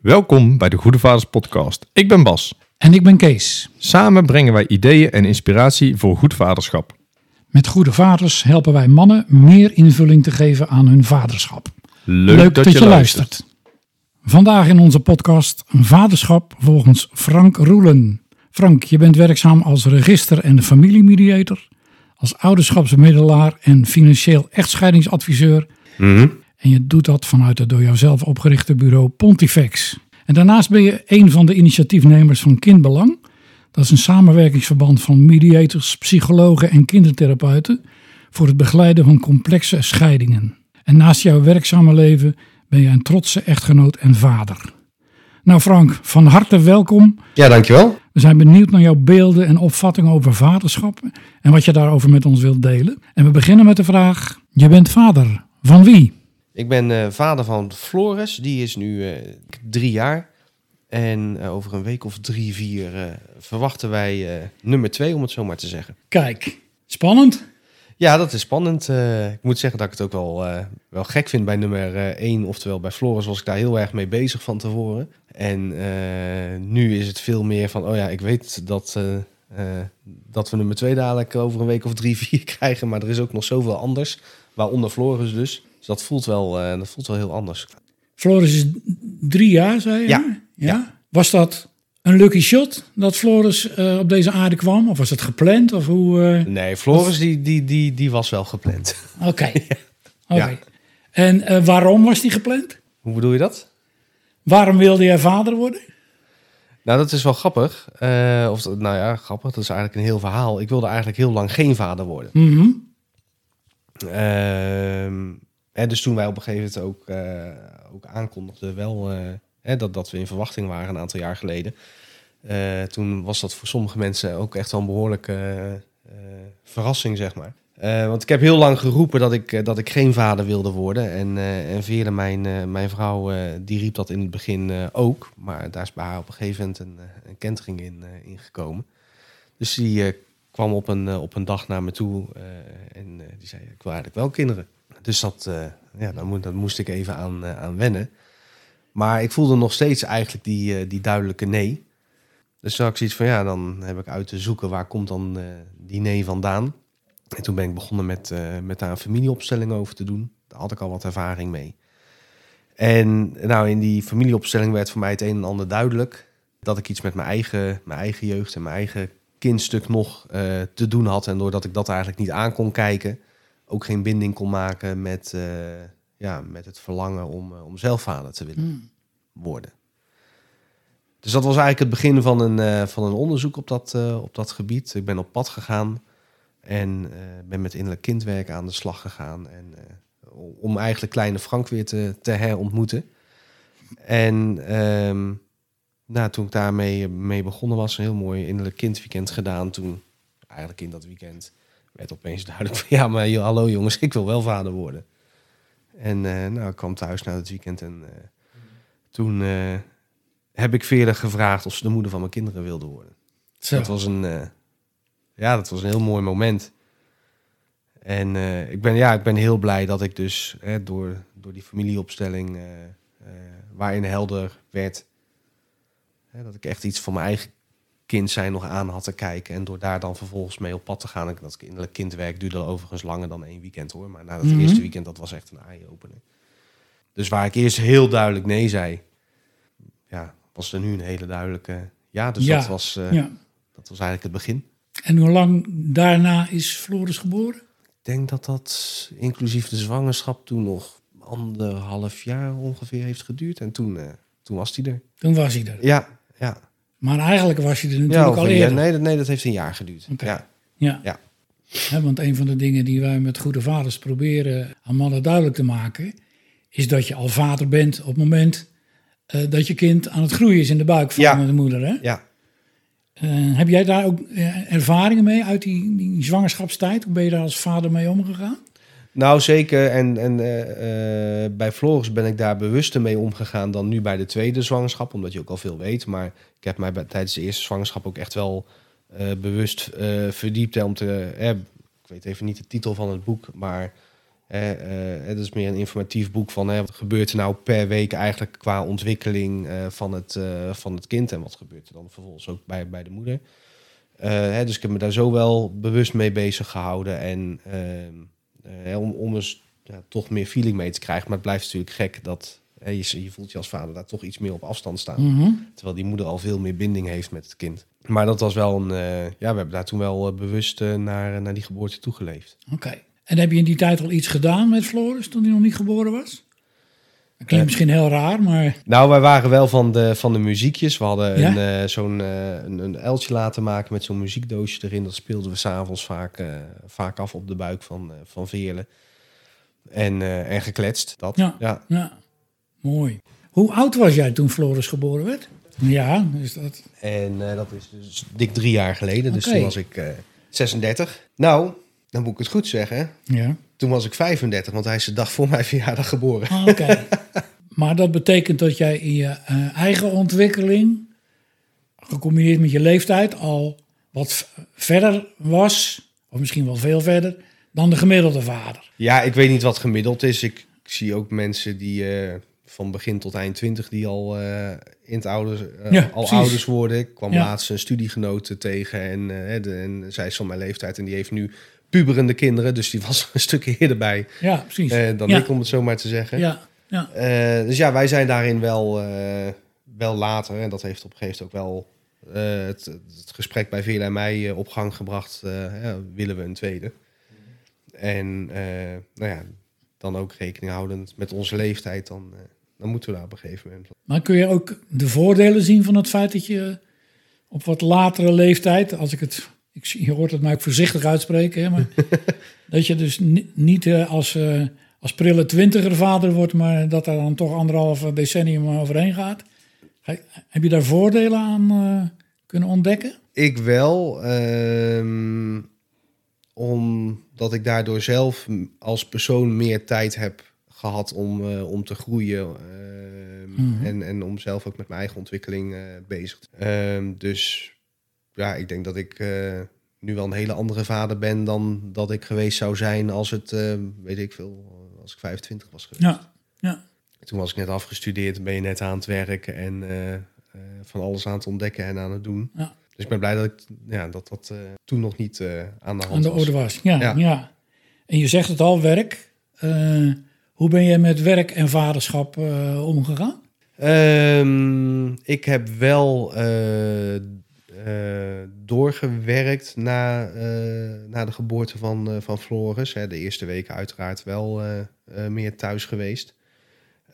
Welkom bij de Goede Vaders Podcast. Ik ben Bas. En ik ben Kees. Samen brengen wij ideeën en inspiratie voor goed vaderschap. Met Goede Vaders helpen wij mannen meer invulling te geven aan hun vaderschap. Leuk, dat, je, luistert. Vandaag in onze podcast Vaderschap volgens Frank Roelen. Frank, je bent werkzaam als register- en familiemediator, als ouderschapsmiddelaar en financieel echtscheidingsadviseur. Mhm. En je doet dat vanuit het door jouzelf opgerichte bureau Pontifex. En daarnaast ben je een van de initiatiefnemers van Kindbelang. Dat is een samenwerkingsverband van mediators, psychologen en kindertherapeuten voor het begeleiden van complexe scheidingen. En naast jouw werkzame leven ben je een trotse echtgenoot en vader. Nou Frank, van harte welkom. Ja, dankjewel. We zijn benieuwd naar jouw beelden en opvattingen over vaderschap en wat je daarover met ons wilt delen. En we beginnen met de vraag: je bent vader van wie? Ik ben eh, vader van Floris. Die is nu eh, drie jaar. En eh, over een week of drie, vier verwachten wij nummer twee, om het zo maar te zeggen. Kijk, spannend. Ja, dat is spannend. Ik moet zeggen dat ik het ook wel, wel gek vind bij nummer één. Oftewel bij Floris was ik daar heel erg mee bezig van tevoren. En nu is het veel meer van, oh ja, ik weet dat, dat we nummer twee dadelijk over een week of drie, vier krijgen. Maar er is ook nog zoveel anders. Waaronder Floris dus. Dus dat voelt wel, eh, dat voelt wel heel anders. Floris is drie jaar, zei je? Ja. ja. Was dat een lucky shot dat Floris eh, op deze aarde kwam? Of was het gepland? Of hoe? eh? Nee, Floris die, die, die, die was wel gepland. Oké. Oké. Ja. En waarom was die gepland? Hoe bedoel je dat? Waarom wilde jij vader worden? Nou, dat is wel grappig. Of, nou ja, grappig. Dat is eigenlijk een heel verhaal. Ik wilde eigenlijk heel lang geen vader worden. Mhm. Ehm, en dus toen wij op een gegeven moment ook, eh, ook aankondigden wel, eh, hè, dat, dat we in verwachting waren een aantal jaar geleden. eh, toen was dat voor sommige mensen ook echt wel een behoorlijke eh, eh, verrassing, zeg maar. Want ik heb heel lang geroepen dat ik, dat ik geen vader wilde worden. En, en mijn, mijn vrouw, die riep dat in het begin ook. Maar daar is bij haar op een gegeven moment een, een kentering in, ingekomen. Dus die kwam op een, op een dag naar me toe en die zei, ik wil eigenlijk wel kinderen. Dus dat, eh, ja, daar moest ik even aan, eh, aan wennen. Maar ik voelde nog steeds eigenlijk die, eh, die duidelijke nee. Dus had ik zoiets van, ja, dan heb ik uit te zoeken waar komt dan die nee vandaan. En toen ben ik begonnen met, met daar een familieopstelling over te doen. Daar had ik al wat ervaring mee. En nou, in die familieopstelling werd voor mij het een en ander duidelijk. Dat ik iets met mijn eigen, mijn eigen jeugd en mijn eigen kindstuk nog te doen had. En doordat ik dat eigenlijk niet aan kon kijken, ook geen binding kon maken met, eh, ja, met het verlangen om, eh, om zelf vader te willen Mm. worden. Dus dat was eigenlijk het begin van een, eh, van een onderzoek op dat, op dat gebied. Ik ben op pad gegaan en ben met innerlijk kindwerk aan de slag gegaan. En, om eigenlijk kleine Frank weer te, te herontmoeten. En ehm, nou, toen ik daarmee mee begonnen was, een heel mooi innerlijk kindweekend gedaan. Toen, eigenlijk in dat weekend, werd opeens duidelijk van... ja, maar joh, hallo jongens, ik wil wel vader worden. En eh, nou, ik kwam thuis na het weekend en eh, toen eh, heb ik Veerle gevraagd of ze de moeder van mijn kinderen wilde worden. Zo. Dat was een, ja, dat was een heel mooi moment. En ik, ben, ja, ik ben heel blij dat ik dus hè, door, door die familieopstelling, waarin helder werd, hè, dat ik echt iets van mijn eigen kind zijn nog aan had te kijken. En door daar dan vervolgens mee op pad te gaan. Dat ik innerlijk kindwerk duurde overigens langer dan één weekend hoor. Maar na dat Mhm. eerste weekend, dat was echt een eye-opener. Dus waar ik eerst heel duidelijk nee zei, ja, was er nu een hele duidelijke ja. Dus Ja, dat, was, eh, Ja. dat was eigenlijk het begin. En hoe lang daarna is Floris geboren? Ik denk dat dat inclusief de zwangerschap toen nog anderhalf jaar ongeveer heeft geduurd. En toen, eh, toen was hij er. Toen was hij er. Ja, ja. Maar eigenlijk was hij er natuurlijk al eerder. nee, dat- nee, dat heeft een jaar geduurd. Ja. Ja. Ja. Want een van de dingen die wij met goede vaders proberen aan mannen duidelijk te maken, is dat je al vader bent op het moment eh, dat je kind aan het groeien is in de buik van Ja. de moeder. Hè? ja. Eh, heb jij daar ook eh, ervaringen mee uit die, die zwangerschapstijd? Hoe ben je daar als vader mee omgegaan? Nou, zeker. En, en eh, eh, bij Floris ben ik daar bewuster mee omgegaan dan nu bij de tweede zwangerschap. Omdat je ook al veel weet. Maar ik heb mij bij, tijdens de eerste zwangerschap ook echt wel eh, bewust verdiept. Om te, ik weet even niet de titel van het boek. Maar het is meer een informatief boek van hè, wat gebeurt er nou per week eigenlijk qua ontwikkeling van, het, van het kind en wat gebeurt er dan vervolgens ook bij, bij de moeder. Dus ik heb me daar zo wel bewust mee bezig gehouden en eh, om, om eens ja, toch meer feeling mee te krijgen. Maar het blijft natuurlijk gek dat hè, je, je voelt je als vader daar toch iets meer op afstand staan. Mhm. Terwijl die moeder al veel meer binding heeft met het kind. Maar dat was wel een. eh, ja, we hebben daar toen wel eh, bewust naar, naar die geboorte toegeleefd. Oké. En heb je in die tijd al iets gedaan met Floris toen hij nog niet geboren was? Dat klinkt Eh. misschien heel raar, maar Nou, wij waren wel van de, van de muziekjes. We hadden Ja? een, eh, zo'n eh, een, een uiltje laten maken met zo'n muziekdoosje erin. Dat speelden we s'avonds vaak, vaak af op de buik van, van Veerle. En, en gekletst. Dat. Ja. ja. ja, mooi. Hoe oud was jij toen Floris geboren werd? Ja, is dat... En dat is dus dik drie jaar geleden. Dus toen was ik eh 36. Nou, dan moet ik het goed zeggen. Ja. Toen was ik 35, want hij is de dag voor mijn verjaardag geboren. Ah, Oké. maar dat betekent dat jij in je eh, eigen ontwikkeling, gecombineerd met je leeftijd, al wat verder was, of misschien wel veel verder, dan de gemiddelde vader. Ja, ik weet niet wat gemiddeld is. Ik, ik zie ook mensen die eh, van begin tot eind 20 die al eh, in het ouders, Ja, al ouders worden. Ik kwam Ja. laatst een studiegenote tegen en, de, en zij is van mijn leeftijd en die heeft nu puberende kinderen, dus die was een stuk eerder bij Ja, precies. eh, dan ja. ik, om het zo maar te zeggen. Ja, ja. Eh, dus ja, wij zijn daarin wel, eh, wel later. En dat heeft op een gegeven moment ook wel het, het gesprek bij Veerle en mij op gang gebracht. willen we een tweede? En nou ja, dan ook rekening houdend met onze leeftijd, dan, dan moeten we daar op een gegeven moment. Maar kun je ook de voordelen zien van het feit dat je op wat latere leeftijd, als ik het, ik, je hoort het mij ook voorzichtig uitspreken, hè, maar dat je dus ni- niet eh, als, eh, als prille twintiger vader wordt, maar dat er dan toch anderhalf decennium overheen gaat. Ga- Heb je daar voordelen aan eh, kunnen ontdekken? Ik wel, ehm, omdat ik daardoor zelf als persoon meer tijd heb gehad om, om te groeien. ehm, Mhm. en, en om zelf ook met mijn eigen ontwikkeling eh, bezig te Ehm, Dus ja, ik denk dat ik eh, nu wel een hele andere vader ben dan dat ik geweest zou zijn als het, eh, weet ik veel, als ik 25 was geweest. Ja, ja. Toen was ik net afgestudeerd, ben je net aan het werken en eh, van alles aan het ontdekken en aan het doen. Ja. Dus ik ben blij dat ik, ja, dat, dat toen nog niet aan de hand aan de orde was. Ja, ja. Ja. En je zegt het al, werk. Hoe ben je met werk en vaderschap omgegaan? Ehm, ik heb wel eh, doorgewerkt na, eh, na de geboorte van, eh, van Floris. Hè, de eerste weken uiteraard wel eh, eh, meer thuis geweest.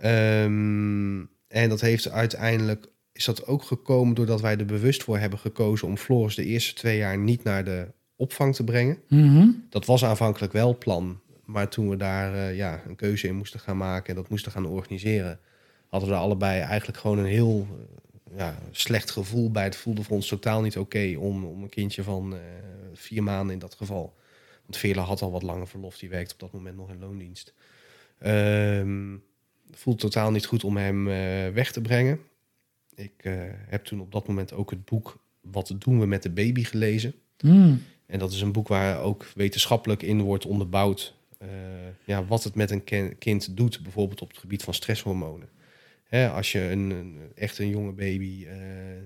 Ehm, en dat heeft uiteindelijk is dat ook gekomen doordat wij er bewust voor hebben gekozen om Floris de eerste twee jaar niet naar de opvang te brengen. Mhm. Dat was aanvankelijk wel het plan. Maar toen we daar eh, ja, een keuze in moesten gaan maken en dat moesten gaan organiseren, hadden we er allebei eigenlijk gewoon een heel eh, ja, slecht gevoel bij. Het voelde voor ons totaal niet oké om, om een kindje van eh, vier maanden in dat geval. Want Veerle had al wat langer verlof, die werkte op dat moment nog in loondienst. Het voelde totaal niet goed om hem eh, weg te brengen. Ik eh, heb toen op dat moment ook het boek Wat doen we met de baby gelezen. Mm. En dat is een boek waar ook wetenschappelijk in wordt onderbouwd ja, wat het met een kind doet, bijvoorbeeld op het gebied van stresshormonen. Hè, als je een, een, echt een jonge baby eh,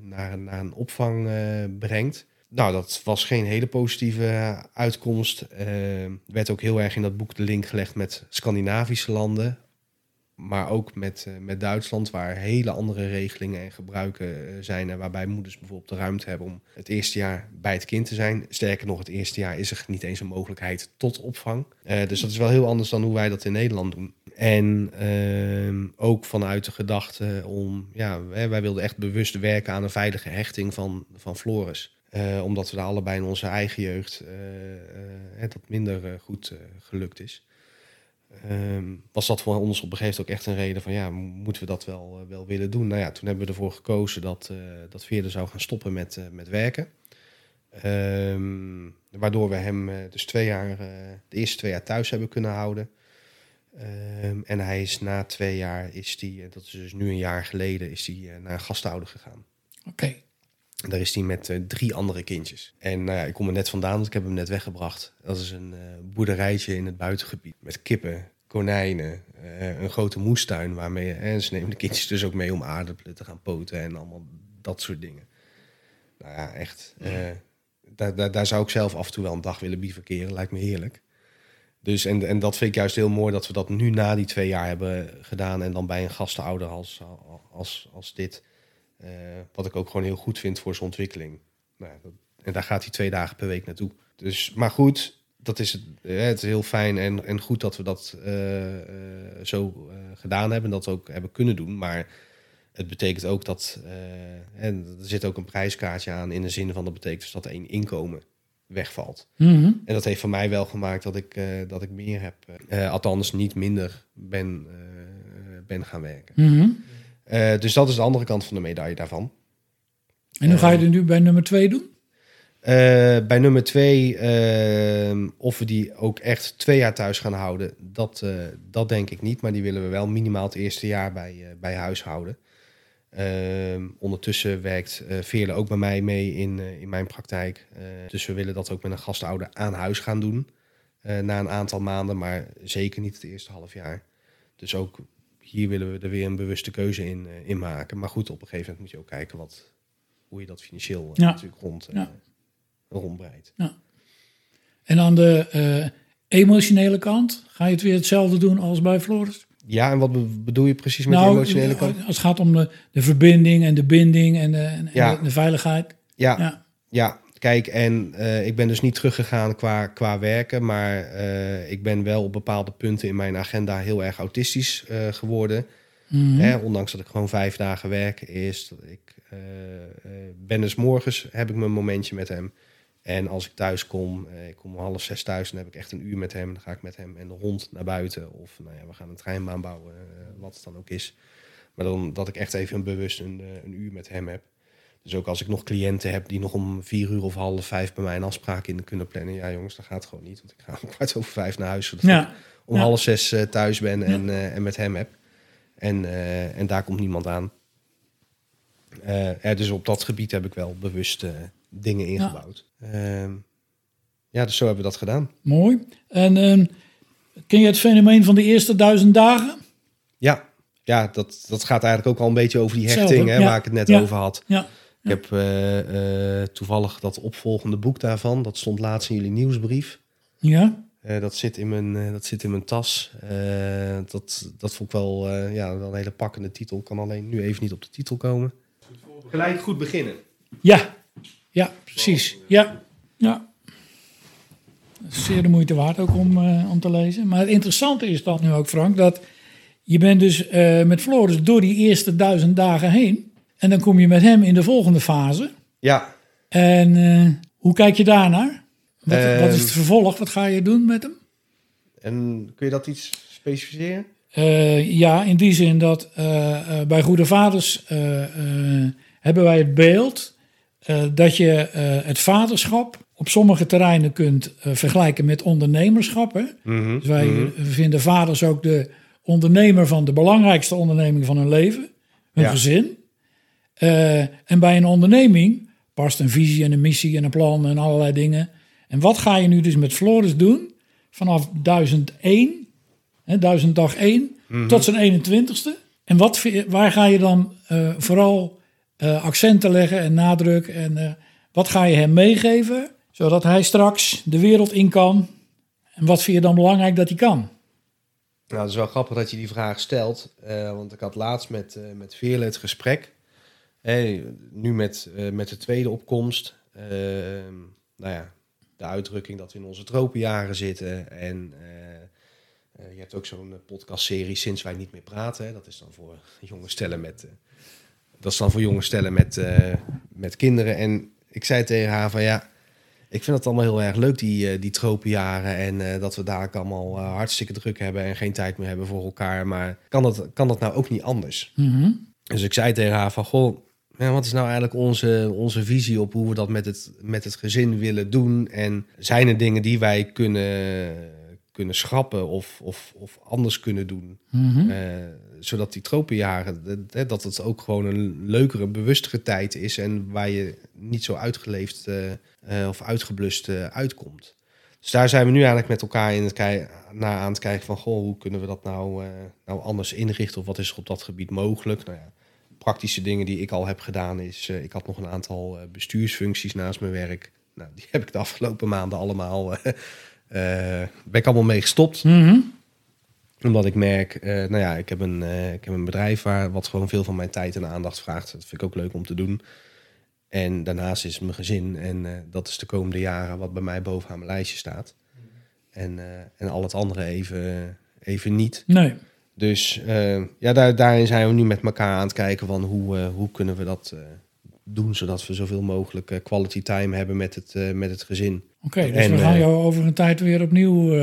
naar, naar een opvang eh, brengt. Nou, dat was geen hele positieve uitkomst. Eh, Er werd ook heel erg in dat boek de link gelegd met Scandinavische landen. Maar ook met, eh, met Duitsland, waar hele andere regelingen en gebruiken eh, zijn. En waarbij moeders bijvoorbeeld de ruimte hebben om het eerste jaar bij het kind te zijn. Sterker nog, het eerste jaar is er niet eens een mogelijkheid tot opvang. Eh, dus dat is wel heel anders dan hoe wij dat in Nederland doen. En ehm, ook vanuit de gedachte om, ja, wij wilden echt bewust werken aan een veilige hechting van, van Floris. Omdat we daar allebei in onze eigen jeugd dat minder goed gelukt is. Ehm, was dat voor ons op een gegeven moment ook echt een reden van ja, moeten we dat wel, eh, wel willen doen? Nou ja, toen hebben we ervoor gekozen dat, eh dat zou gaan stoppen met, eh, met werken. Ehm, waardoor we hem dus twee jaar, de eerste twee jaar thuis hebben kunnen houden. Ehm, en hij is na twee jaar, is die, dat is dus nu een jaar geleden, is hij naar een gasthouder gegaan. Oké. Daar is hij met eh, drie andere kindjes. En nou ja, ik kom er net vandaan, want ik heb hem net weggebracht. Dat is een eh, boerderijtje in het buitengebied. Met kippen, konijnen, eh, een grote moestuin. Waarmee, en ze nemen de kindjes dus ook mee om aardappelen te gaan poten en allemaal dat soort dingen. Nou ja, echt. daar, daar, daar zou ik zelf af en toe wel een dag willen bivakeren. Lijkt me heerlijk. Dus en, en dat vind ik juist heel mooi dat we dat nu na die twee jaar hebben gedaan. En dan bij een gastenouder als, als, als dit. Eh, wat ik ook gewoon heel goed vind voor zijn ontwikkeling. Nou, dat- en daar gaat hij twee dagen per week naartoe. Dus, maar goed, dat is het, eh, het is heel fijn en, en goed dat we dat eh, zo gedaan hebben. En dat ook hebben kunnen doen. Maar het betekent ook dat... en er zit ook een prijskaartje aan in de zin van... dat betekent dus dat één inkomen wegvalt. Mhm. En dat heeft voor mij wel gemaakt dat ik, dat ik meer heb. althans, niet minder ben, ben gaan werken. Mhm. Eh, dus dat is de andere kant van de medaille daarvan. En hoe ga je er nu bij nummer twee doen? Eh, bij nummer twee, eh, of we die ook echt twee jaar thuis gaan houden, dat, eh, dat denk ik niet. Maar die willen we wel minimaal het eerste jaar bij, bij huis houden. Ehm, ondertussen werkt eh Veerle ook bij mij mee in, in mijn praktijk. Dus we willen dat ook met een gastouder aan huis gaan doen. na een aantal maanden, maar zeker niet het eerste half jaar. Dus ook hier willen we er weer een bewuste keuze in, eh, in maken. Maar goed, op een gegeven moment moet je ook kijken wat, hoe je dat financieel eh, Ja. natuurlijk rond, eh, Ja. rondbreidt. En aan de emotionele kant, ga je het weer hetzelfde doen als bij Floris? Ja, en wat be- bedoel je precies met de nou, emotionele kant? als het gaat om de, de verbinding en de binding en de, en Ja. de, de veiligheid. Ja, ja. Ja. Kijk, en eh, ik ben dus niet teruggegaan qua, qua werken, maar eh, ik ben wel op bepaalde punten in mijn agenda heel erg autistisch eh, geworden. Mhm. Hè, ondanks dat ik gewoon vijf dagen werk is. Dat ik ben dus morgens heb ik mijn momentje met hem. En als ik thuis kom, ik kom om half zes thuis, dan heb ik echt een uur met hem. Dan ga ik met hem en de hond naar buiten. Of nou ja, we gaan een treinbaan bouwen, wat het dan ook is. Maar dan dat ik echt even een bewust een, een uur met hem heb. Dus ook als ik nog cliënten heb die nog om vier uur of half vijf bij mij een afspraak in kunnen plannen. Ja jongens, dat gaat gewoon niet. Want ik ga om kwart over vijf naar huis. Zodat ik Ja. om Ja. half zes eh, thuis ben en, eh, en met hem heb. En, eh, en daar komt niemand aan. Dus op dat gebied heb ik wel bewust dingen ingebouwd. Ehm, ja, dus zo hebben we dat gedaan. Mooi. En ehm, ken je het fenomeen van de eerste duizend dagen? Ja, ja dat, dat gaat eigenlijk ook al een beetje over die hechting hè, waar ik het net over had. Ja. Ik heb eh, eh, toevallig dat opvolgende boek daarvan. Dat stond laatst in jullie nieuwsbrief. Ja. Eh, dat, zit in mijn, dat zit in mijn tas. Dat, dat vond ik wel, ja, wel een hele pakkende titel. Ik kan alleen nu even niet op de titel komen. Gelijk goed beginnen. Ja. Ja, precies. Ja. Ja. Zeer de moeite waard ook om, om te lezen. Maar het interessante is dan nu ook, Frank, dat je bent dus met Floris door die eerste duizend dagen heen. En dan kom je met hem in de volgende fase. Ja, En eh, hoe kijk je daarnaar? Wat, wat is het vervolg? Wat ga je doen met hem? en kun je dat iets specificeren? Eh, ja, in die zin dat eh, eh, bij Goede Vaders eh, eh, hebben wij het beeld eh, dat je eh, het vaderschap op sommige terreinen kunt eh, vergelijken met ondernemerschap. Hè? Dus wij eh, vinden vaders ook de ondernemer van de belangrijkste onderneming van hun leven, hun Ja. gezin. Eh, en bij een onderneming past een visie en een missie en een plan en allerlei dingen. En wat ga je nu dus met Floris doen vanaf 1001, hè, 1000 dag 1, tot zijn 21ste? En wat, waar ga je dan eh, vooral eh, accenten leggen en nadruk? En eh, wat ga je hem meegeven, zodat hij straks de wereld in kan? En wat vind je dan belangrijk dat hij kan? Nou, het is wel grappig dat je die vraag stelt. eh, want ik had laatst met, eh met Veerle het gesprek. Hey, nu met, eh, met de tweede opkomst. eh, nou ja, de uitdrukking dat we in onze tropenjaren zitten. En eh, eh, je hebt ook zo'n podcastserie Sinds wij niet meer praten. Hè. Dat is dan voor jonge stellen met... dat is dan voor jonge stellen met, met kinderen. En ik zei tegen haar van ja... Ik vind het allemaal heel erg leuk, die, die tropenjaren. En dat we daar allemaal hartstikke druk hebben en geen tijd meer hebben voor elkaar. Maar kan dat, kan dat nou ook niet anders? Mhm. Dus ik zei tegen haar van, goh, ja, wat is nou eigenlijk onze, onze visie op hoe we dat met het, met het gezin willen doen? En zijn er dingen die wij kunnen, kunnen schrappen of, of, of anders kunnen doen? Mhm. Eh, zodat die tropenjaren, dat- het ook gewoon een leukere, bewustere tijd is. En waar je niet zo uitgeleefd eh, eh, of uitgeblust uitkomt. Dus daar zijn we nu eigenlijk met elkaar in het naar aan het kijken van... Goh, hoe kunnen we dat nou, nou anders inrichten? Of wat is er op dat gebied mogelijk? Nou ja, praktische dingen die ik al heb gedaan is... eh, ik had nog een aantal eh, bestuursfuncties naast mijn werk. Nou, die heb ik de afgelopen maanden allemaal... eh, ben ik allemaal mee gestopt Mhm. omdat ik merk, nou ja, ik heb, een, ik heb een bedrijf waar wat gewoon veel van mijn tijd en aandacht vraagt. Dat vind ik ook leuk om te doen. En daarnaast is mijn gezin. En dat is de komende jaren wat bij mij bovenaan mijn lijstje staat. En, eh, en al het andere even, even niet. Nee. Dus eh, ja, daar, daarin zijn we nu met elkaar aan het kijken van hoe, eh, hoe kunnen we dat eh, doen. Zodat we zoveel mogelijk quality time hebben met het, met het gezin. Oké, dus En, we gaan jou over een tijd weer opnieuw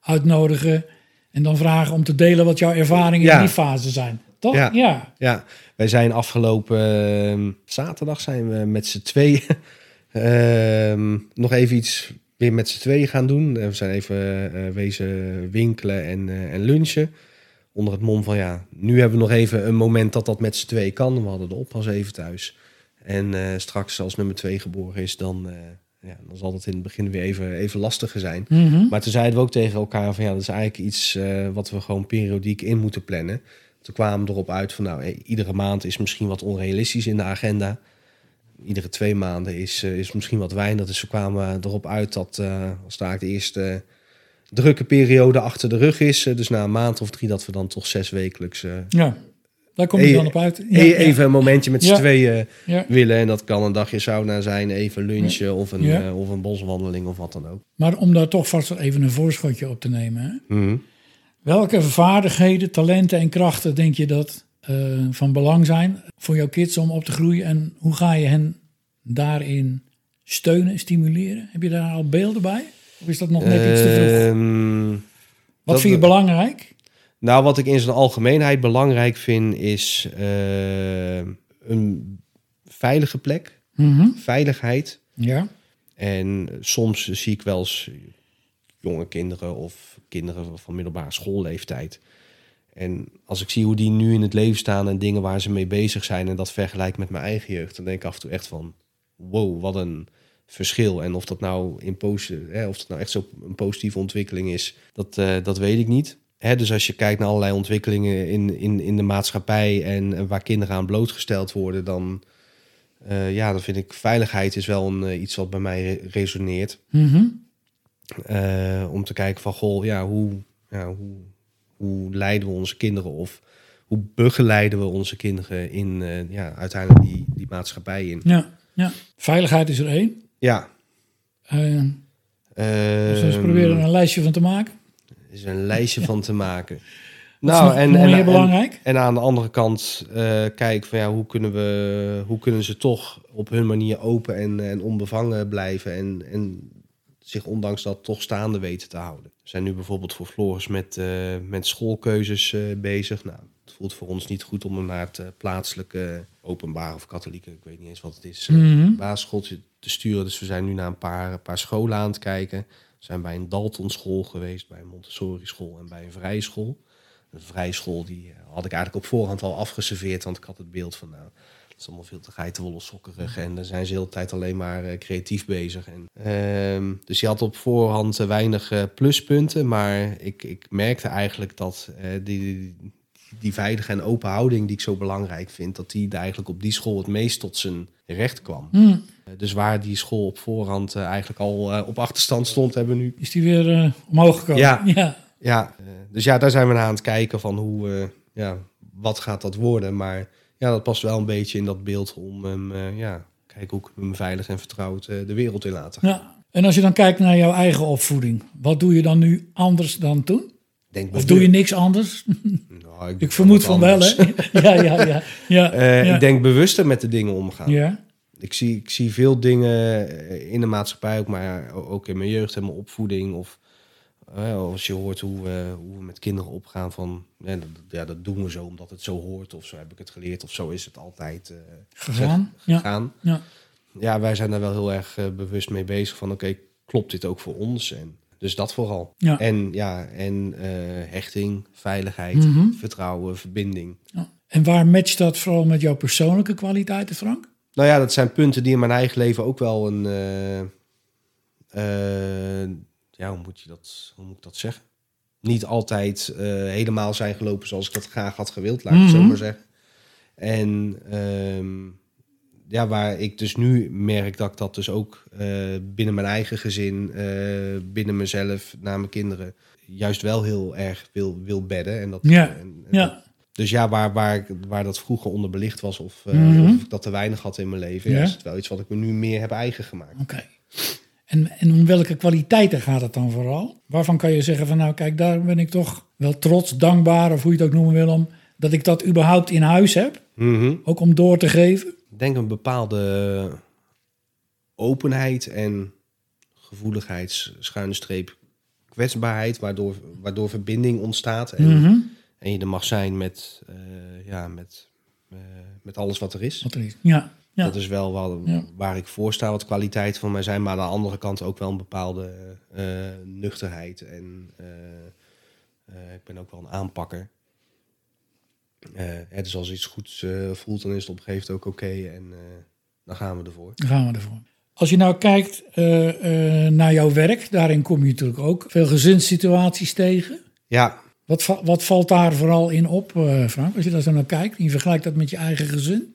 uitnodigen. En dan vragen om te delen wat jouw ervaringen Ja. in die fase zijn. Toch? Ja. ja. Ja, wij zijn afgelopen ehm, zaterdag zijn we met z'n tweeën ehm, nog even iets weer met z'n tweeën gaan doen. We zijn even wezen winkelen en, en lunchen. Onder het mom van ja, nu hebben we nog even een moment dat dat met z'n tweeën kan. We hadden de oppas even thuis. En eh, straks als nummer twee geboren is, dan, eh, ja, dan zal het in het begin weer even, even lastiger zijn. Mhm. Maar toen zeiden we ook tegen elkaar van ja, dat is eigenlijk iets eh, wat we gewoon periodiek in moeten plannen. Toen kwamen we erop uit van nou, iedere maand is misschien wat onrealistisch in de agenda. Iedere twee maanden is, is misschien wat weinig. Dus we kwamen erop uit dat als daar de eerste drukke periode achter de rug is. eh, dus na een maand of drie dat we dan toch zes wekelijks eh, Ja, daar kom je E- dan op uit. Ja, e- ja, even een momentje met z'n Ja. tweeën willen. En dat kan een dagje sauna zijn, even lunchen of, een, eh, of een boswandeling of wat dan ook. Maar om daar toch vast even een voorschotje op te nemen. Hè? Mhm. Welke vaardigheden, talenten en krachten denk je dat van belang zijn voor jouw kids om op te groeien? En hoe ga je hen daarin steunen, stimuleren? Heb je daar al beelden bij? Of is dat nog net iets te vroeg? Ehm, Wat vind je belangrijk? Nou, wat ik in zijn algemeenheid belangrijk vind, is eh, een veilige plek, Mhm. veiligheid. Ja. En soms zie ik wel eens jonge kinderen of kinderen van middelbare schoolleeftijd. En als ik zie hoe die nu in het leven staan en dingen waar ze mee bezig zijn en dat vergelijk met mijn eigen jeugd, dan denk ik af en toe echt van, wow, wat een verschil. En of dat nou, in hè, of dat nou echt zo een positieve ontwikkeling is, dat, eh, dat weet ik niet. Hè, dus als je kijkt naar allerlei ontwikkelingen in, in, in de maatschappij en, en waar kinderen aan blootgesteld worden, dan, eh, ja, dan vind ik veiligheid is wel een, eh, iets wat bij mij re- resoneert. Mhm. Om te kijken van, goh, ja, hoe, ja, hoe, hoe leiden we onze kinderen of hoe begeleiden we onze kinderen in ja, uiteindelijk die, die maatschappij in. Ja. ja. Veiligheid is er één. Ja. We eens Ehm, proberen er een lijstje van te maken? Er is een lijstje van te maken. Nog meer belangrijk? En, aan de andere kant eh kijk van ja, hoe kunnen we, hoe kunnen ze toch op hun manier open en, en onbevangen blijven en, en zich ondanks dat toch staande weten te houden. We zijn nu bijvoorbeeld voor Floris met, eh, met schoolkeuzes bezig. Nou, voelt voor ons niet goed om hem naar het eh, plaatselijke openbaar of katholieke, ik weet niet eens wat het is, Mhm. basisschooltje te sturen. Dus we zijn nu naar een paar, paar scholen aan het kijken. We zijn bij een Dalton school geweest, bij een Montessori school en bij een vrije school. Een vrije school die eh, had ik eigenlijk op voorhand al afgeserveerd, want ik had het beeld van nou, het is allemaal veel te geitenwolle sokkerig en dan zijn ze de hele tijd alleen maar creatief bezig. En, ehm, dus je had op voorhand weinig pluspunten, maar ik, ik merkte eigenlijk dat die, die veilige en open houding die ik zo belangrijk vind, dat die eigenlijk op die school het meest tot zijn recht kwam. Hm. Eh, Dus waar die school op voorhand eh, eigenlijk al eh, op achterstand stond, hebben we nu. Is die weer omhoog gekomen? Ja. ja. Ja, dus ja, daar zijn we naar aan het kijken van hoe, ja, wat gaat dat worden. Maar ja, dat past wel een beetje in dat beeld om hem, ja, kijken hoe kunnen we hem veilig en vertrouwd de wereld in laten. Ja. En als je dan kijkt naar jouw eigen opvoeding, wat doe je dan nu anders dan toen? Denk Of doe je niks anders? Nou, Ik vermoed van wel, hè? Ja, ja, ja. ja, Eh, ja. Ik denk bewuster met de dingen omgaan. Ja, Ik, zie, ik zie veel dingen eh, in de maatschappij, ook, maar ook in mijn jeugd en mijn opvoeding. Of eh, als je hoort hoe, hoe we met kinderen opgaan van, ja dat, ja, dat doen we zo omdat het zo hoort. Of zo heb ik het geleerd. Of zo is het altijd gegaan. Ja, gegaan. ja. Ja, wij zijn daar wel heel erg bewust mee bezig van, oké, klopt dit ook voor ons? En Dus dat vooral. Ja. En ja, en eh, hechting, veiligheid, Mhm. vertrouwen, verbinding. Ja. En waar matcht dat vooral met jouw persoonlijke kwaliteiten, Frank? Nou ja, dat zijn punten die in mijn eigen leven ook wel een. eh, eh, ja, hoe moet, je dat, hoe moet ik dat zeggen? Niet altijd helemaal zijn gelopen zoals ik dat graag had gewild, laat ik het zo Mhm. maar zeggen. En ehm, ja, waar ik dus nu merk dat ik dat dus ook eh, binnen mijn eigen gezin, eh, binnen mezelf, naar mijn kinderen, juist wel heel erg wil, wil bedden. En dat, Ja, en- en Ja. dus ja, waar, waar, waar dat vroeger onderbelicht was of, eh, Mhm. of ik dat te weinig had in mijn leven, Ja. is het wel iets wat ik me nu meer heb eigen gemaakt. Oké. En, en om welke kwaliteiten gaat het dan vooral? Waarvan kan je zeggen van nou kijk, daar ben ik toch wel trots, dankbaar of hoe je het ook noemen wil om dat ik dat überhaupt in huis heb, Mhm. ook om door te geven. Ik denk een bepaalde openheid en gevoeligheid, schuine streep, kwetsbaarheid, waardoor, waardoor verbinding ontstaat. En, Mhm. en je er mag zijn met, eh, ja, met, eh, met alles wat er is. Wat er is. Ja, ja. Dat is wel Ja. waar ik voor sta, wat kwaliteit van mij zijn. Maar aan de andere kant ook wel een bepaalde eh, nuchterheid. En ik ben ook wel een aanpakker. Eh, hè, dus als iets goed eh, voelt, dan is het op een gegeven moment ook oké. en eh, dan gaan we ervoor. Dan gaan we ervoor. Als je nou kijkt eh, eh, naar jouw werk, daarin kom je natuurlijk ook veel gezinssituaties tegen. Ja, Wat, va- wat valt daar vooral in op, eh, Frank, als je daar zo naar kijkt? En je vergelijkt dat met je eigen gezin?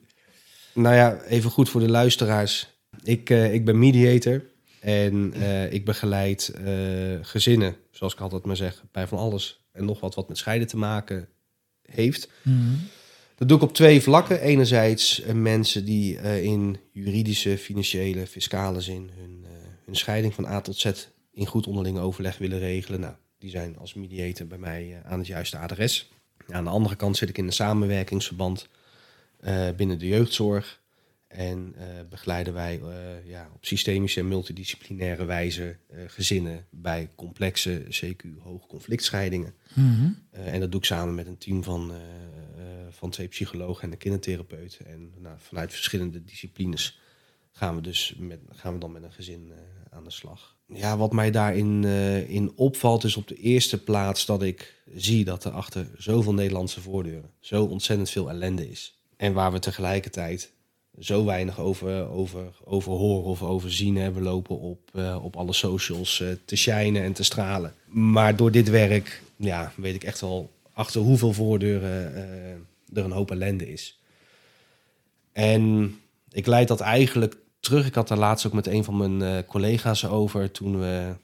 nou ja, even goed voor de luisteraars. Ik, eh, ik ben mediator en eh, ik begeleid eh, gezinnen, zoals ik altijd maar zeg, bij van alles en nog wat wat met scheiden te maken heeft. Dat doe ik op twee vlakken. Enerzijds eh, mensen die eh, in juridische, financiële, fiscale zin hun, eh, hun scheiding van A tot Z in goed onderling overleg willen regelen. Nou, die zijn als mediator bij mij aan het juiste adres. aan de andere kant zit ik in een samenwerkingsverband binnen de jeugdzorg. En eh, begeleiden wij eh, ja, op systemische en multidisciplinaire wijze eh, gezinnen bij complexe, CQ, hoge conflictscheidingen. Eh, en dat doe ik samen met een team van, van twee psychologen en een kindertherapeut. En nou, vanuit verschillende disciplines gaan we, dus met, gaan we dan met een gezin aan de slag. Ja, wat mij daarin in opvalt is op de eerste plaats dat ik zie dat er achter zoveel Nederlandse voordeuren zo ontzettend veel ellende is. En waar we tegelijkertijd zo weinig over, over, over horen of over zien. We lopen op, eh, op alle socials eh, te shinen en te stralen. Maar door dit werk ja, weet ik echt wel achter hoeveel voordeuren eh, er een hoop ellende is. En ik leid dat eigenlijk terug. Ik had daar laatst ook met een van mijn collega's over toen we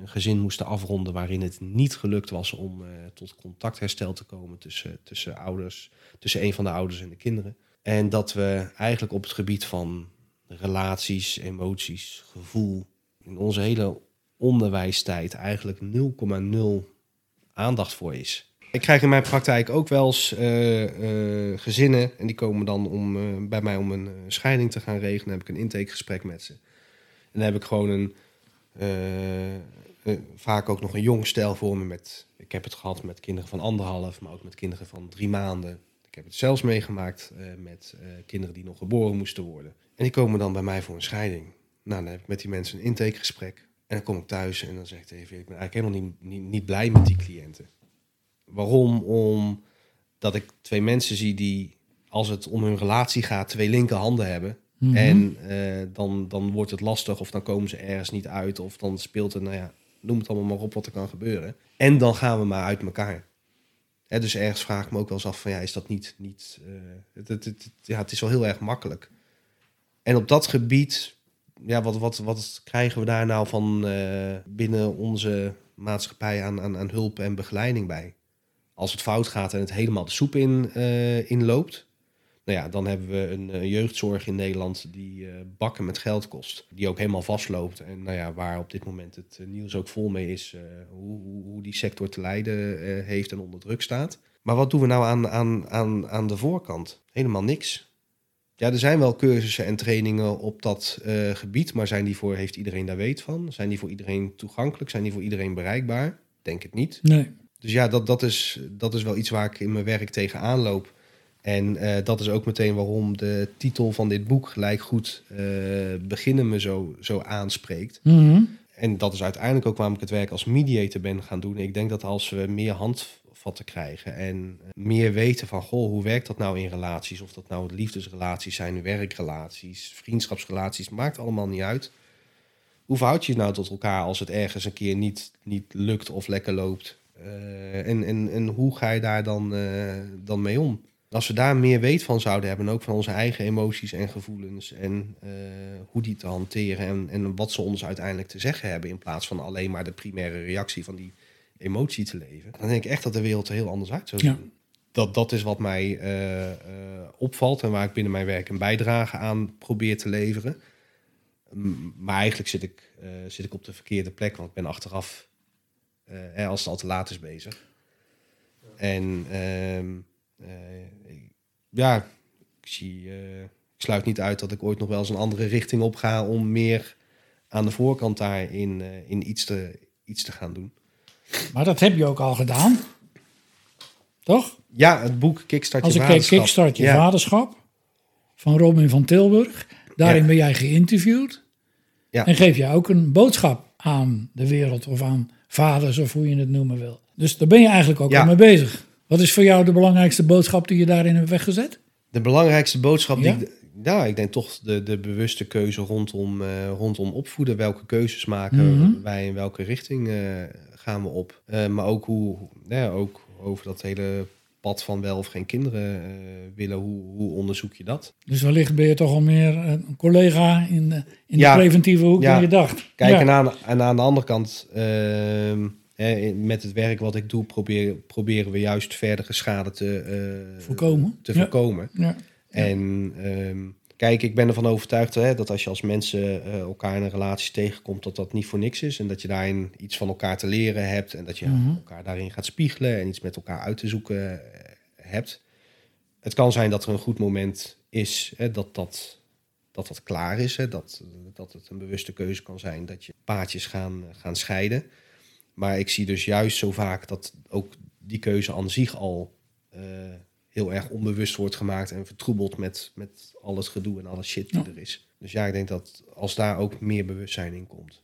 een gezin moesten afronden waarin het niet gelukt was om tot contactherstel te komen tussen, tussen ouders, tussen een van de ouders en de kinderen. En dat we eigenlijk op het gebied van relaties, emoties, gevoel, in onze hele onderwijstijd eigenlijk 0,0 aandacht voor is. Ik krijg in mijn praktijk ook wel eens eh, eh, gezinnen en die komen dan om, eh, bij mij om een scheiding te gaan regelen. Dan heb ik een intakegesprek met ze. En dan heb ik gewoon een, vaak ook nog een jong stel voor me. Met, ik heb het gehad met kinderen van anderhalf, maar ook met kinderen van drie maanden. Ik heb het zelfs meegemaakt eh, met eh, kinderen die nog geboren moesten worden. En die komen dan bij mij voor een scheiding. Nou, dan heb ik met die mensen een intakegesprek. En dan kom ik thuis en dan zeg ik je, ik ben eigenlijk helemaal niet, niet, niet blij met die cliënten. Waarom? Omdat ik twee mensen zie die, als het om hun relatie gaat, twee linkerhanden hebben. Mhm. En eh, dan, dan wordt het lastig of dan komen ze ergens niet uit. Of dan speelt er, nou ja, noem het allemaal maar op wat er kan gebeuren. En dan gaan we maar uit elkaar. Hè, dus ergens vraag ik me ook wel eens af van, ja, is dat niet... niet eh, het, het, ja, het is wel heel erg makkelijk. En op dat gebied, ja, wat, wat, wat krijgen we daar nou van eh, binnen onze maatschappij aan, aan, aan hulp en begeleiding bij? Als het fout gaat en het helemaal de soep in, eh, inloopt, nou ja, dan hebben we een, eh, jeugdzorg in Nederland die eh, bakken met geld kost. Die ook helemaal vastloopt. En nou ja, waar op dit moment het eh, nieuws ook vol mee is, hoe, hoe, hoe die sector te lijden heeft en onder druk staat. Maar wat doen we nou aan, aan, aan, aan de voorkant? Helemaal niks. Ja, er zijn wel cursussen en trainingen op dat gebied, maar zijn die voor, heeft iedereen daar weet van? Zijn die voor iedereen toegankelijk? Zijn die voor iedereen bereikbaar? Denk het niet. Nee. Dus ja, dat, dat, is, dat is wel iets waar ik in mijn werk tegenaan loop. En eh, dat is ook meteen waarom de titel van dit boek gelijk goed eh, beginnen me zo, zo aanspreekt. Mhm. en dat is uiteindelijk ook waarom ik het werk als mediator ben gaan doen. Ik denk dat als we meer handvatten krijgen en meer weten van, goh, hoe werkt dat nou in relaties? Of dat nou liefdesrelaties zijn, werkrelaties, vriendschapsrelaties, maakt allemaal niet uit. Hoe verhoud je je nou tot elkaar als het ergens een keer niet, niet lukt of lekker loopt? Uh, en, en, en hoe ga je daar dan, dan mee om? Als we daar meer weet van zouden hebben, ook van onze eigen emoties en gevoelens en uh, hoe die te hanteren en, en wat ze ons uiteindelijk te zeggen hebben, in plaats van alleen maar de primaire reactie van die emotie te leven, dan denk ik echt dat de wereld er heel anders uit zou zien. Ja. Dat, dat is wat mij opvalt en waar ik binnen mijn werk een bijdrage aan probeer te leveren. Maar eigenlijk zit ik, zit ik op de verkeerde plek, want ik ben achteraf als het al te laat is bezig. En uh, ja, ik, zie, ik sluit niet uit dat ik ooit nog wel eens een andere richting op ga om meer aan de voorkant daarin in iets, te, iets te gaan doen. Maar dat heb je ook al gedaan, toch? Ja, het boek Kickstart Als je ik vaderschap. kijk Kickstart je ja. vaderschap van Robin van Tilburg, daarin ja. ben jij geïnterviewd. Ja. En geef je ook een boodschap aan de wereld of aan vaders of hoe je het noemen wil. Dus daar ben je eigenlijk ook al mee bezig. Wat is voor jou de belangrijkste boodschap die je daarin hebt weggezet? De belangrijkste boodschap Ja? die ik... Ja, ik denk toch de, de bewuste keuze rondom, eh, rondom opvoeden. Welke keuzes maken Mhm. wij in welke richting eh, gaan we op. Eh, maar ook, hoe, ja, ook over dat hele pad van wel of geen kinderen willen. Hoe, hoe onderzoek je dat? Dus wellicht ben je toch al meer een collega in de, in Ja. de preventieve hoek Ja. dan je dacht. Kijk, en, aan, en aan de andere kant, ehm, hè, met het werk wat ik doe, probeer, proberen we juist verdere schade te, eh, Voorkomen. te voorkomen. Ja. En ehm, kijk, ik ben ervan overtuigd hè, dat als je als mensen eh, elkaar in een relatie tegenkomt, dat dat niet voor niks is. En dat je daarin iets van elkaar te leren hebt. En dat je Mhm. elkaar daarin gaat spiegelen en iets met elkaar uit te zoeken eh, hebt. Het kan zijn dat er een goed moment is hè, dat, dat, dat dat klaar is. Hè, dat, dat het een bewuste keuze kan zijn dat je paadjes gaan, gaan scheiden. Maar ik zie dus juist zo vaak dat ook die keuze aan zich al eh, heel erg onbewust wordt gemaakt en vertroebeld met, met al het gedoe en alle shit die Ja. er is. Dus ja, ik denk dat als daar ook meer bewustzijn in komt,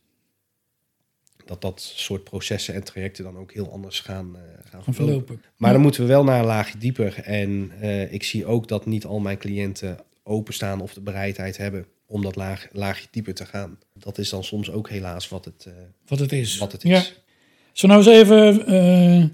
dat dat soort processen en trajecten dan ook heel anders gaan, eh, gaan Gaan verlopen. Maar dan moeten we wel naar een laagje dieper. En eh, ik zie ook dat niet al mijn cliënten openstaan of de bereidheid hebben om dat laag, laagje dieper te gaan. Dat is dan soms ook helaas wat het, Wat het is. wat het Ja. Zo nou eens even eh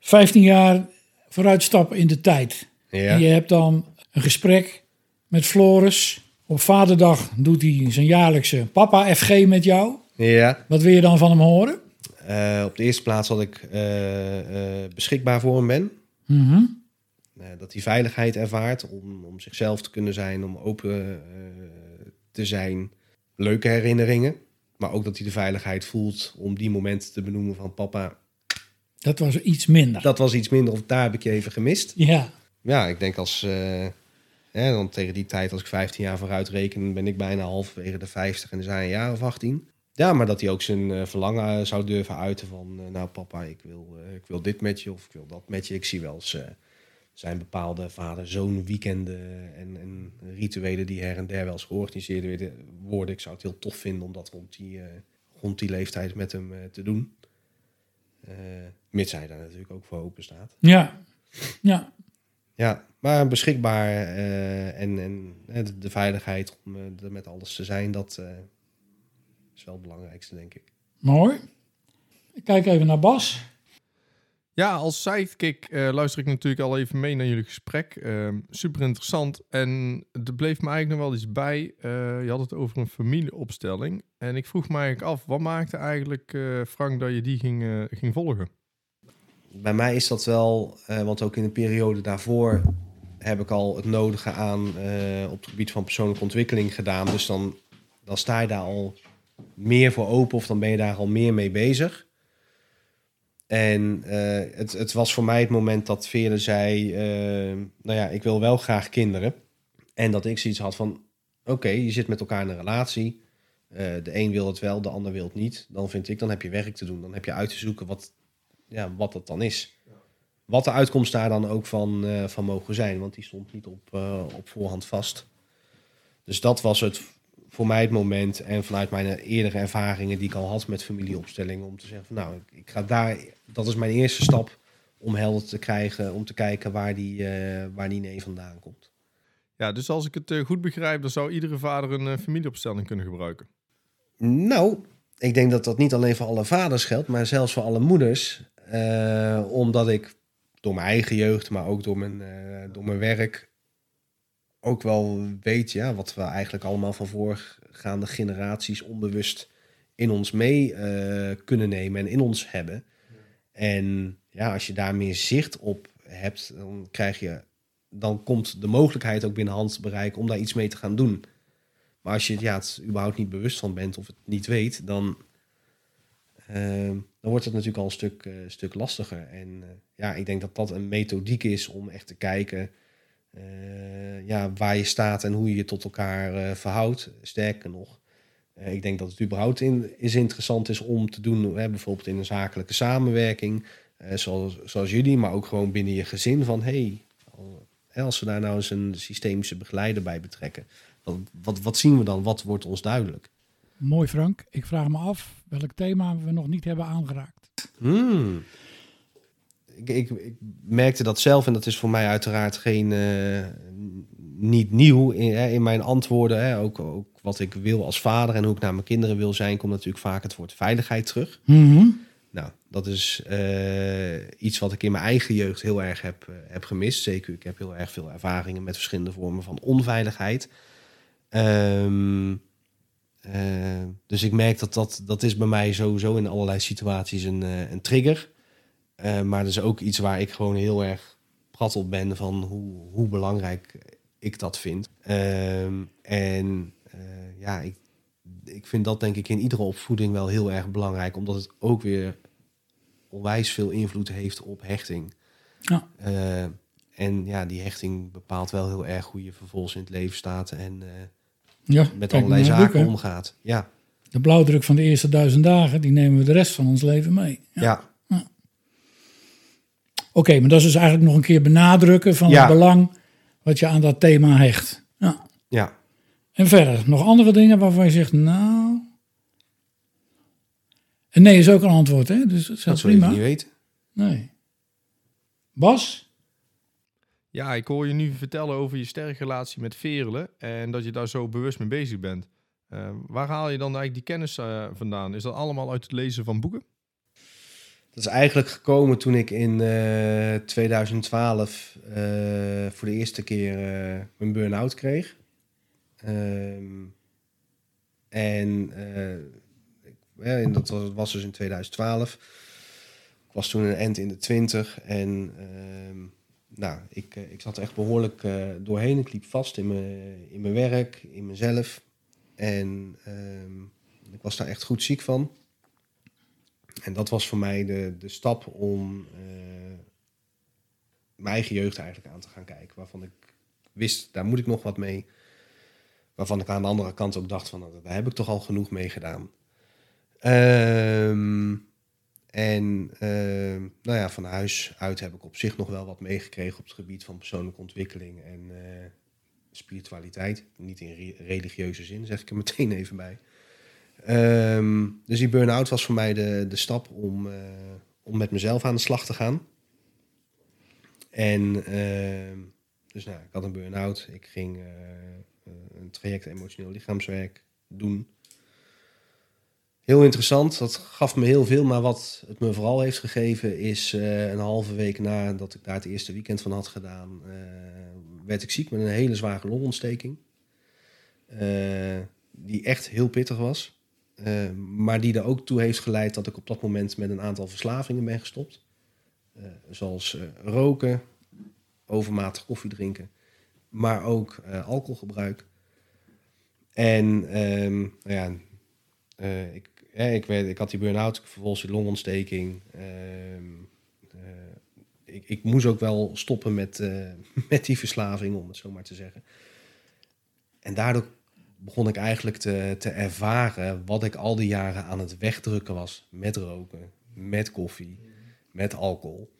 15 jaar vooruitstappen in de tijd. Ja. En je hebt dan een gesprek met Floris. Op vaderdag doet hij zijn jaarlijkse papa FG met jou. ja. Wat wil je dan van hem horen? Eh, op de eerste plaats dat ik eh, beschikbaar voor hem ben. Mhm. Dat hij veiligheid ervaart om, om zichzelf te kunnen zijn, om open te zijn. Leuke herinneringen. Maar ook dat hij de veiligheid voelt om die momenten te benoemen van papa. Dat was iets minder. Dat was iets minder of daar heb ik je even gemist. Ja, Ja, ik denk als... eh, hè, dan tegen die tijd, als ik 15 jaar vooruit reken, ben ik bijna halverwege de 50 en dan zijn een jaar of 18. Ja, maar dat hij ook zijn eh, verlangen eh, zou durven uiten van... nou papa, ik wil, ik wil dit met je of ik wil dat met je. Ik zie wel eens... zijn bepaalde vader-zoon weekenden en, en rituelen die her en der wel eens georganiseerd werden- worden. Ik zou het heel tof vinden om dat rond die, eh, rond die leeftijd met hem eh, te doen. Eh, mits hij daar natuurlijk ook voor open staat. ja, ja. Ja, maar beschikbaar en, en de, de veiligheid om er met alles te zijn, dat is wel het belangrijkste, denk ik. Mooi. Ik kijk even naar Bas. Ja, als sidekick eh, luister ik natuurlijk al even mee naar jullie gesprek. Ehm, super interessant. En er bleef me eigenlijk nog wel iets bij. Eh, je had het over een familieopstelling. En ik vroeg me eigenlijk af, wat maakte eigenlijk, eh, Frank, dat je die ging, ging volgen? Bij mij is dat wel, want ook in de periode daarvoor heb ik al het nodige aan op het gebied van persoonlijke ontwikkeling gedaan. Dus dan, dan sta je daar al meer voor open of dan ben je daar al meer mee bezig. En eh, het, het was voor mij het moment dat Veerle zei, eh, nou ja, ik wil wel graag kinderen. En dat ik zoiets had van, oké, je zit met elkaar in een relatie. Eh, de een wil het wel, de ander wil het niet. Dan vind ik, dan heb je werk te doen. Dan heb je uit te zoeken wat, ja, wat dat dan is. Wat de uitkomst daar dan ook van, van mogen zijn. Want die stond niet op, op voorhand vast. Dus dat was het voor mij het moment en vanuit mijn eerdere ervaringen die ik al had met familieopstellingen, om te zeggen van nou, ik, ik ga daar, dat is mijn eerste stap om helder te krijgen, om te kijken waar die, eh, waar die nee vandaan komt. Ja, dus als ik het eh, goed begrijp, dan zou iedere vader een eh, familieopstelling kunnen gebruiken. Nou, ik denk dat dat niet alleen voor alle vaders geldt, maar zelfs voor alle moeders. Omdat ik door mijn eigen jeugd, maar ook door mijn, door mijn werk, ook wel weet ja, wat we eigenlijk allemaal van voorgaande generaties onbewust in ons mee eh, kunnen nemen en in ons hebben. En ja, als je daar meer zicht op hebt, dan krijg je, dan komt de mogelijkheid ook binnen handbereik om daar iets mee te gaan doen. Maar als je ja, het überhaupt niet bewust van bent of het niet weet, dan, ehm, dan wordt het natuurlijk al een stuk, eh, stuk lastiger. En eh, ja, ik denk dat dat een methodiek is om echt te kijken eh, ja, waar je staat en hoe je je tot elkaar eh, verhoudt. Sterker nog, eh, ik denk dat het überhaupt in, is interessant is om te doen, hè, bijvoorbeeld in een zakelijke samenwerking, eh, zoals, zoals jullie, maar ook gewoon binnen je gezin van hey, als we daar nou eens een systemische begeleider bij betrekken, wat, wat, wat zien we dan? Wat wordt ons duidelijk? Mooi Frank. Ik vraag me af welk thema we nog niet hebben aangeraakt. Hmm. Ik, ik, ik merkte dat zelf en dat is voor mij uiteraard geen, eh, niet nieuw in, hè, in mijn antwoorden. Hè. Ook, ook wat ik wil als vader en hoe ik naar mijn kinderen wil zijn, komt natuurlijk vaak het woord veiligheid terug. Mhm. Nou, dat is eh, iets wat ik in mijn eigen jeugd heel erg heb, eh, heb gemist. Zeker, ik heb heel erg veel ervaringen met verschillende vormen van onveiligheid. Ehm, eh, dus ik merk dat, dat dat is bij mij sowieso in allerlei situaties een, een trigger. Eh, maar dat is ook iets waar ik gewoon heel erg prat op ben van hoe, hoe belangrijk ik dat vind. Ehm, en eh, ja, ik, ik vind dat denk ik in iedere opvoeding wel heel erg belangrijk, omdat het ook weer onwijs veel invloed heeft op hechting. Ja. Eh, en ja, die hechting bepaalt wel heel erg hoe je vervolgens in het leven staat en Ja, met allerlei zaken boek, omgaat. Ja, De blauwdruk van de eerste duizend dagen, die nemen we de rest van ons leven mee. ja. Oké, maar dat is dus eigenlijk nog een keer benadrukken van Ja. het belang wat je aan dat thema hecht. Ja. ja. En verder, nog andere dingen waarvan je zegt, nou... En nee is ook een antwoord, hè? Dus dat is Dat zou je niet weten. Nee. Bas? Ja, ik hoor je nu vertellen over je sterke relatie met Verelen en dat je daar zo bewust mee bezig bent. Eh, waar haal je dan eigenlijk die kennis eh, vandaan? Is dat allemaal uit het lezen van boeken? Dat is eigenlijk gekomen toen ik in eh, 2012 eh, voor de eerste keer eh, mijn burn-out kreeg. Ehm, en dat was, was dus in 2012. Ik was toen een end in de 20 en ehm, nou, ik, ik zat echt behoorlijk eh, doorheen. Ik liep vast in mijn, in mijn werk, in mezelf. En ehm, ik was daar echt goed ziek van. En dat was voor mij de, de stap om eh, mijn eigen jeugd eigenlijk aan te gaan kijken. Waarvan ik wist, daar moet ik nog wat mee. Waarvan ik aan de andere kant ook dacht van, nou, daar heb ik toch al genoeg mee gedaan. Ehm, en ehm, nou ja, van huis uit heb ik op zich nog wel wat meegekregen op het gebied van persoonlijke ontwikkeling en eh, spiritualiteit. Niet in re- religieuze zin, zeg ik er meteen even bij. Ehm, dus die burn-out was voor mij de, de stap om, eh, om met mezelf aan de slag te gaan. En ehm, dus nou, ik had een burn-out. Ik ging eh, eh, een traject emotioneel lichaamswerk doen. Heel interessant, dat gaf me heel veel. Maar wat het me vooral heeft gegeven is een halve week nadat ik daar het eerste weekend van had gedaan, werd ik ziek met een hele zware longontsteking. Die echt heel pittig was. Eh, maar die er ook toe heeft geleid dat ik op dat moment met een aantal verslavingen ben gestopt. Eh, zoals eh, roken, overmatig koffie drinken, maar ook alcoholgebruik. En ehm, nou ja, ik, ik, ik had die burn-out, vervolgens die longontsteking. ehm, eh, ik, ik moest ook wel stoppen met, met die verslaving, om het zo maar te zeggen. En daardoor begon ik eigenlijk te, te ervaren wat ik al die jaren aan het wegdrukken was met roken, met koffie, met alcohol.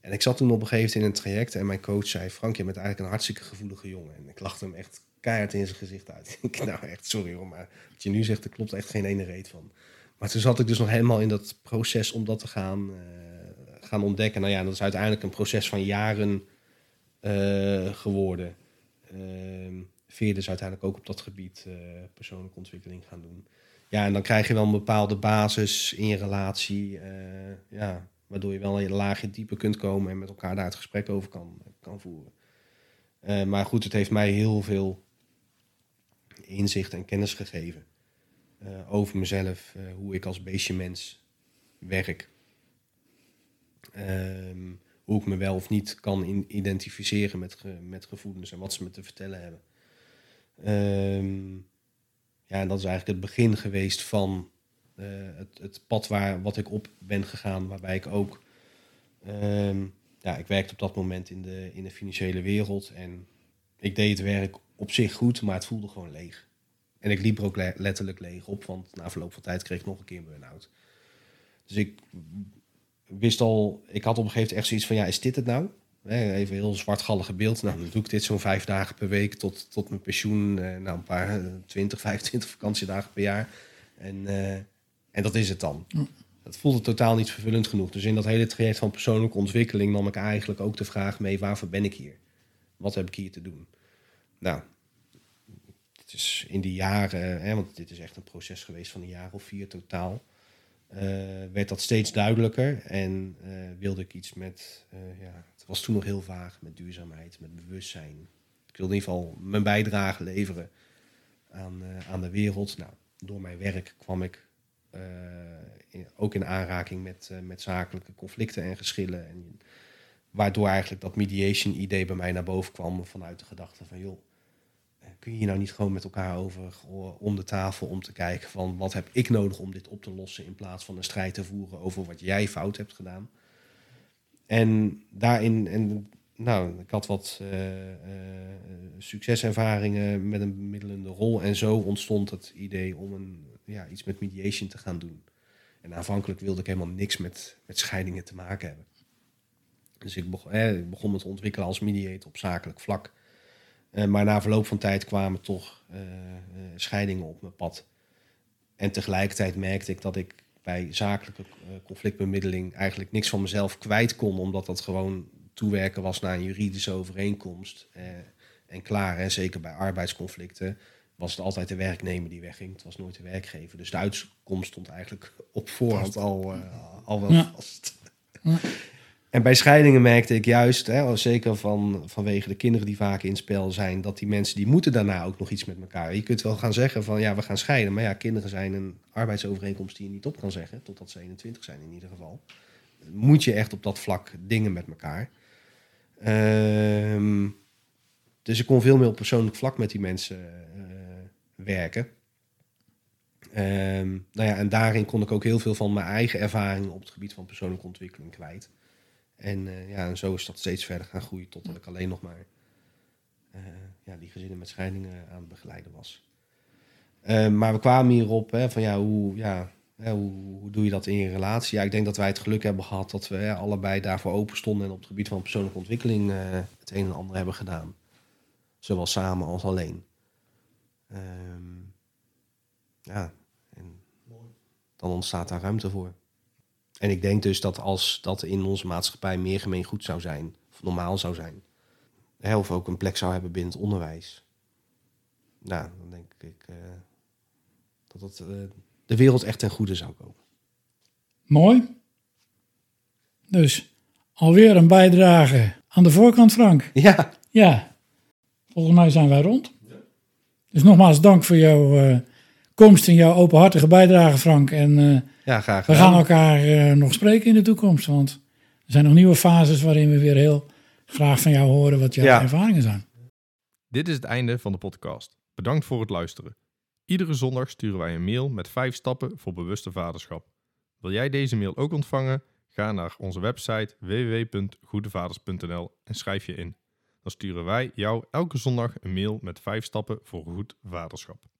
En ik zat toen op een gegeven moment in een traject en mijn coach zei: Frank, je bent eigenlijk een hartstikke gevoelige jongen. En ik lachte hem echt keihard in zijn gezicht uit. ik, nou echt, sorry hoor, maar wat je nu zegt, er klopt echt geen ene reet van. Maar toen zat ik dus nog helemaal in dat proces om dat te gaan, eh, gaan ontdekken. Nou ja, dat is uiteindelijk een proces van jaren uh, geworden. Uh, Veerde is uiteindelijk ook op dat gebied uh, persoonlijke ontwikkeling gaan doen. Ja, en dan krijg je wel een bepaalde basis in je relatie. ja, waardoor je wel een laagje dieper kunt komen en met elkaar daar het gesprek over kan, kan voeren. maar goed, het heeft mij heel veel inzicht en kennis gegeven. Over mezelf, hoe ik als beestje mens werk. Um, hoe ik me wel of niet kan identificeren met, met gevoelens en wat ze me te vertellen hebben. Um, ja, en dat is eigenlijk het begin geweest van uh, het, het, pad waar, wat ik op ben gegaan, waarbij ik ook. Um, ja, ik werkte op dat moment in de, in de financiële wereld en ik deed het werk op zich goed, maar het voelde gewoon leeg. En ik liep er ook letterlijk leeg op, want na verloop van tijd kreeg ik nog een keer een burn-out. Dus ik wist al, ik had op een gegeven moment echt zoiets van, ja, is dit het nou? Even heel zwartgallige beeld. Nou, dan doe ik dit zo'n vijf dagen per week tot, tot mijn pensioen. Eh, nou, een paar 20, 25 vakantiedagen per jaar. En, uh, en dat is het dan. Dat voelde totaal niet vervullend genoeg. Dus in dat hele traject van persoonlijke ontwikkeling nam ik eigenlijk ook de vraag mee: waarvoor ben ik hier? Wat heb ik hier te doen? Nou, het is in die jaren, hè, want dit is echt een proces geweest van een jaar of vier totaal. Uh, werd dat steeds duidelijker en uh, wilde ik iets met, uh, ja, het was toen nog heel vaag, met duurzaamheid, met bewustzijn. Ik wilde in ieder geval mijn bijdrage leveren aan, aan de wereld. Nou, door mijn werk kwam ik ook in aanraking met, met zakelijke conflicten en geschillen. En, waardoor eigenlijk dat mediation idee bij mij naar boven kwam vanuit de gedachte van joh, kun je nou niet gewoon met elkaar over om de tafel om te kijken van wat heb ik nodig om dit op te lossen in plaats van een strijd te voeren over wat jij fout hebt gedaan. En daarin, en nou, ik had wat uh, uh, succeservaringen met een middelende rol en zo ontstond het idee om een, ja, iets met mediation te gaan doen. En aanvankelijk wilde ik helemaal niks met, met scheidingen te maken hebben. Dus ik begon, eh, ik begon me te ontwikkelen als mediator op zakelijk vlak. Uh, maar na verloop van tijd kwamen toch uh, uh, scheidingen op mijn pad. En tegelijkertijd merkte ik dat ik bij zakelijke conflictbemiddeling eigenlijk niks van mezelf kwijt kon, omdat dat gewoon toewerken was naar een juridische overeenkomst. en klaar, hè, zeker bij arbeidsconflicten was het altijd de werknemer die wegging. Het was nooit de werkgever. Dus de uitkomst stond eigenlijk op voorhand al, al wel ja. vast. Ja. En bij scheidingen merkte ik juist, hè, zeker van, vanwege de kinderen die vaak in spel zijn, dat die mensen die moeten daarna ook nog iets met elkaar. Je kunt wel gaan zeggen van ja, we gaan scheiden. Maar ja, kinderen zijn een arbeidsovereenkomst die je niet op kan zeggen, totdat ze 21 zijn in ieder geval. Moet je echt op dat vlak dingen met elkaar. Ehm, dus ik kon veel meer op persoonlijk vlak met die mensen uh, werken. Um, nou ja, en daarin kon ik ook heel veel van mijn eigen ervaringen op het gebied van persoonlijke ontwikkeling kwijt. En, uh, ja, en zo is dat steeds verder gaan groeien totdat ik alleen nog maar uh, ja, die gezinnen met scheidingen aan het begeleiden was. Uh, maar we kwamen hierop hè, van ja, hoe, ja hè, hoe, hoe, doe je dat in je relatie? Ja, ik denk dat wij het geluk hebben gehad dat we hè, allebei daarvoor open stonden en op het gebied van persoonlijke ontwikkeling het een en ander hebben gedaan. Zowel samen als alleen. Um, ja, en dan ontstaat daar ruimte voor. En ik denk dus dat als dat in onze maatschappij meer gemeengoed zou zijn, of normaal zou zijn, of ook een plek zou hebben binnen het onderwijs, nou, dan denk ik uh, dat het uh, de wereld echt ten goede zou komen. Mooi. Dus alweer een bijdrage aan de voorkant, Frank. Ja. Ja. Volgens mij zijn wij rond. Dus nogmaals dank voor jouw uh, komst en jouw openhartige bijdrage, Frank. En ja, graag. We gaan elkaar uh, nog spreken in de toekomst, want er zijn nog nieuwe fases waarin we weer heel graag van jou horen wat jouw ja. ervaringen zijn. Dit is het einde van de podcast. Bedankt voor het luisteren. Iedere zondag sturen wij een mail met vijf stappen voor bewuste vaderschap. Wil jij deze mail ook ontvangen? Ga naar onze website www.goedevaders.nl en schrijf je in. Dan sturen wij jou elke zondag een mail met vijf stappen voor goed vaderschap.